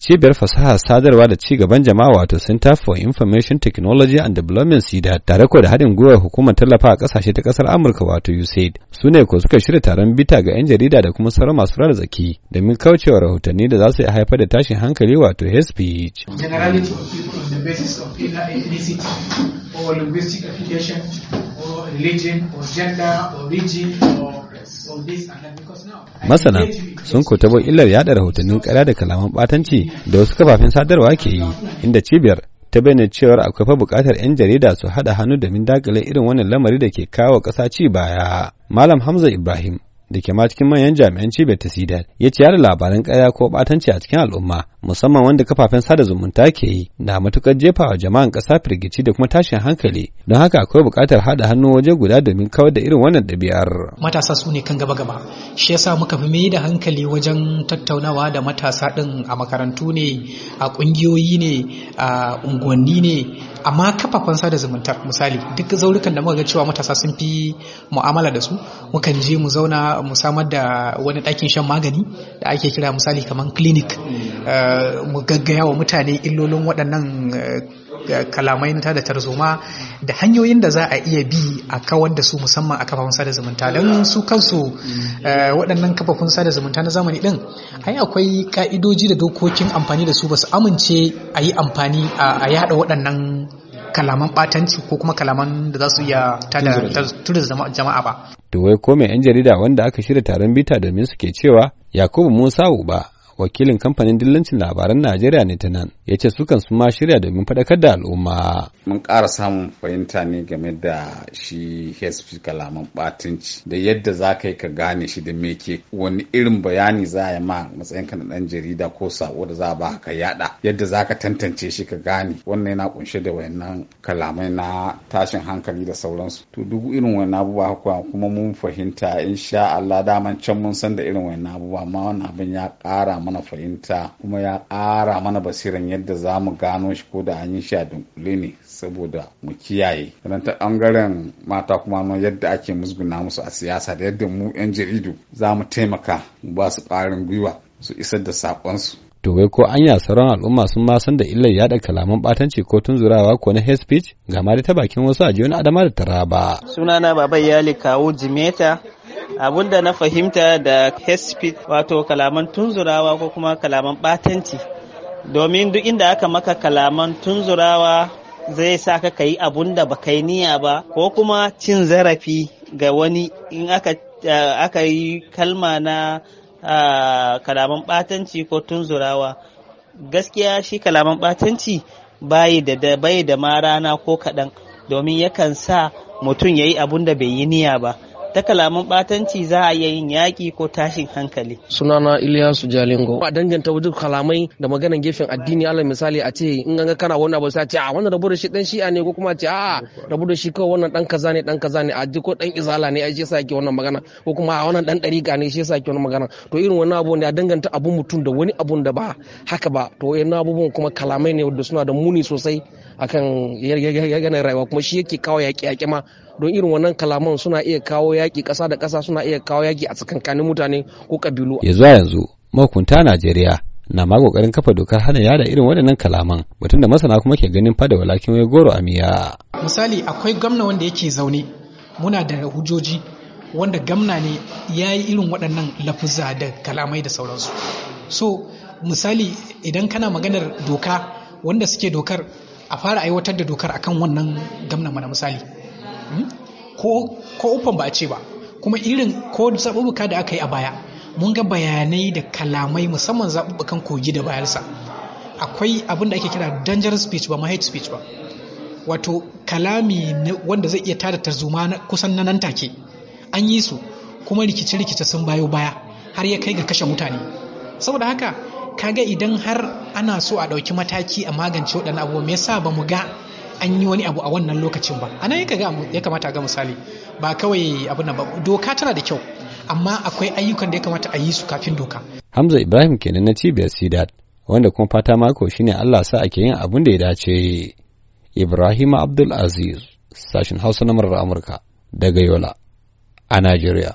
cibiyar fasaha sadarwa da ci gaban jama'a wato Center for Information Technology and Development SIDA tare da haɗin gwiwar hukumar tallafa a ƙasashe ta ƙasar Amurka wato USAID. Su ne ko suka shirya taron bita ga 'yan jarida da kuma sauran masu rara zaki domin kaucewa rahotanni da za su iya haifar da tashin hankali wato hate speech. Generality of people on the basis of ethnicity or linguistic affiliation or religion or gender or region or Masana. Sun ko tabo illar yada rahotannin ƙarya da kalaman ɓatanci da wasu kafafen sadarwa ke yi inda cibiyar ta bayyana cewar akwai fa buƙatar 'yan jarida su haɗa hannu domin daƙile irin wannan lamari da ke kawo ƙasa ci baya. Malam Hamza Ibrahim da ke ma cikin manyan jami'an cibiyar ta sidar ya yada labaran ƙarya ko ɓatanci a cikin al'umma musamman wanda kafafen sada zumunta ke yi na matuƙar jefa wa jama'an ƙasa firgici da kuma tashin hankali. Don haka akwai buƙatar haɗa hannu waje guda domin kawar da irin wannan ɗabi'ar. matasa su ne kan gaba gaba shi yasa muka fi mai da hankali wajen tattaunawa da matasa ɗin a makarantu ne a ƙungiyoyi ne a unguwanni ne. Amma kafafen sada zumunta misali duk zaurukan da muka ga cewa matasa sun fi mu'amala da su mukan je mu zauna mu samar da wani ɗakin shan magani da ake kira misali kamar clinic. Mu gaggaya wa mutane illolin waɗannan kalamai na da tarzoma da hanyoyin da za a iya bi a kawar da su musamman a kafafen sada zumunta don su kansu waɗannan kafafen sada zumunta na zamani ɗin ai akwai ka'idoji da dokokin amfani da su ba su amince a yi amfani a yada waɗannan kalaman ɓatanci ko kuma kalaman da za su iya tada jama'a ba. To wai ko mai 'yan jarida wanda aka shirya taron bita domin suke cewa Yakubu Musa Uba wakilin kamfanin dillancin labaran Najeriya ne ta nan ya ce sukan su ma shirya domin faɗakar da al'umma. Mun ƙara samun fahimta ne game da shi HSP kalaman ɓatunci da yadda za ka yi ka gane shi da me ke wani irin bayani za a yi ma matsayin ka na ɗan jarida ko sako da za a ba ka yada yadda za ka tantance shi ka gane wannan yana kunshe da wayannan kalamai na tashin hankali da sauransu. To duk irin wannan abubuwa kuma mun fahimta insha Allah daman can mun san da irin wannan abubuwa amma wannan abin ya ƙara mana fahimta kuma ya ƙara mana basiran yadda za mu gano shi ko da an yi shi a dunkule ne saboda mu kiyaye. Sannan ta ɓangaren mata kuma no yadda ake musguna musu a siyasa da yadda mu 'yan jaridu za mu taimaka mu ba su ƙarin gwiwa su isar da saƙonsu. To wai ko anya sauran al'umma sun ma san da illar yada kalaman batanci ko tunzurawa ko na hate speech? Ga ma ta bakin wasu a jiyon adama da taraba. Sunana Baba Yali Kawu Jimeta. Da na fahimta da hate wato kalaman tunzurawa ko kuma kalaman batanci domin duk inda aka maka kalaman tunzurawa zai sa ka yi abun da baka yi niyya ba ko kuma cin zarafi ga wani. In aka aka yi kalma na kalaman batanci ko tunzurawa gaskiya shi kalaman batanci bayi da bai da ma rana ko kaɗan. Domin yakan sa mutum ya yi abun da bai yi niyya ba. Ta kalaman batanci za a iya yin yaƙi ko tashin hankali. Sunana Iliyasu Jalingo. A danganta wajen kalamai da maganan gefen addini alal misali a ce in ga kana wannan abu sai ce a wannan rabu da shi dan shi'a ne ko kuma ce a rabu da shi kawai wannan dan kaza ne dan kaza ne. A ji ko dan izala ne ai shi yasa yake wannan magana. Ko kuma a wannan dan dariƙa ne shi yasa yake wannan magana. To irin wannan abu ne a danganta abun mutum da wani abun da ba haka ba. To yana abubuwan kuma kalamai ne wanda suna da muni sosai. Akan yanayin rayuwa kuma shi yake kawo yaƙi-yaƙi ma don irin wannan kalaman suna iya kawo yaƙi ƙasa da ƙasa suna iya kawo yaƙi a tsakankanin mutane ko ƙabilu. Ya zuwa yanzu mahukunta Najeriya na ma ƙoƙarin kafa dokar hana yada irin waɗannan kalaman batun da masana kuma ke ganin fada walakin wai goro a miya. Misali akwai gwamna wanda yake zaune muna da hujjoji wanda gamna ne ya yi irin waɗannan lafuzza da kalamai da sauransu. So misali idan kana maganar doka wanda suke dokar a fara aiwatar da dokar akan wannan gamna mana misali. Ko ufan ba a ce ba. Kuma irin ko zaɓuɓɓuka da aka yi a baya mun ga bayanai da kalamai musamman zaɓuɓɓukan kogi da bayarsa akwai abin da ake kira dangerous speech ba ma hate speech ba. Wato kalami wanda zai iya tada tarzoma kusan na nan take. An yi su kuma rikice-rikice sun bayo baya har ya kai ga kashe mutane. Saboda haka kaga idan har ana so a ɗauki mataki a magance waɗannan abubuwa me yasa ba mu ga an yi wani abu a wannan lokacin ba? A nan ya kamata ga misali ba kawai nan ba doka tana da kyau amma akwai ayyukan da ya kamata a yi su kafin doka. Hamza Ibrahim kenan na cibiyar Sidat wanda kuma fata mako shine Allah sa ake yin abin da ya dace. Ibrahim Abdul Aziz sashin Hausa na Amurka daga Yola a Najeriya.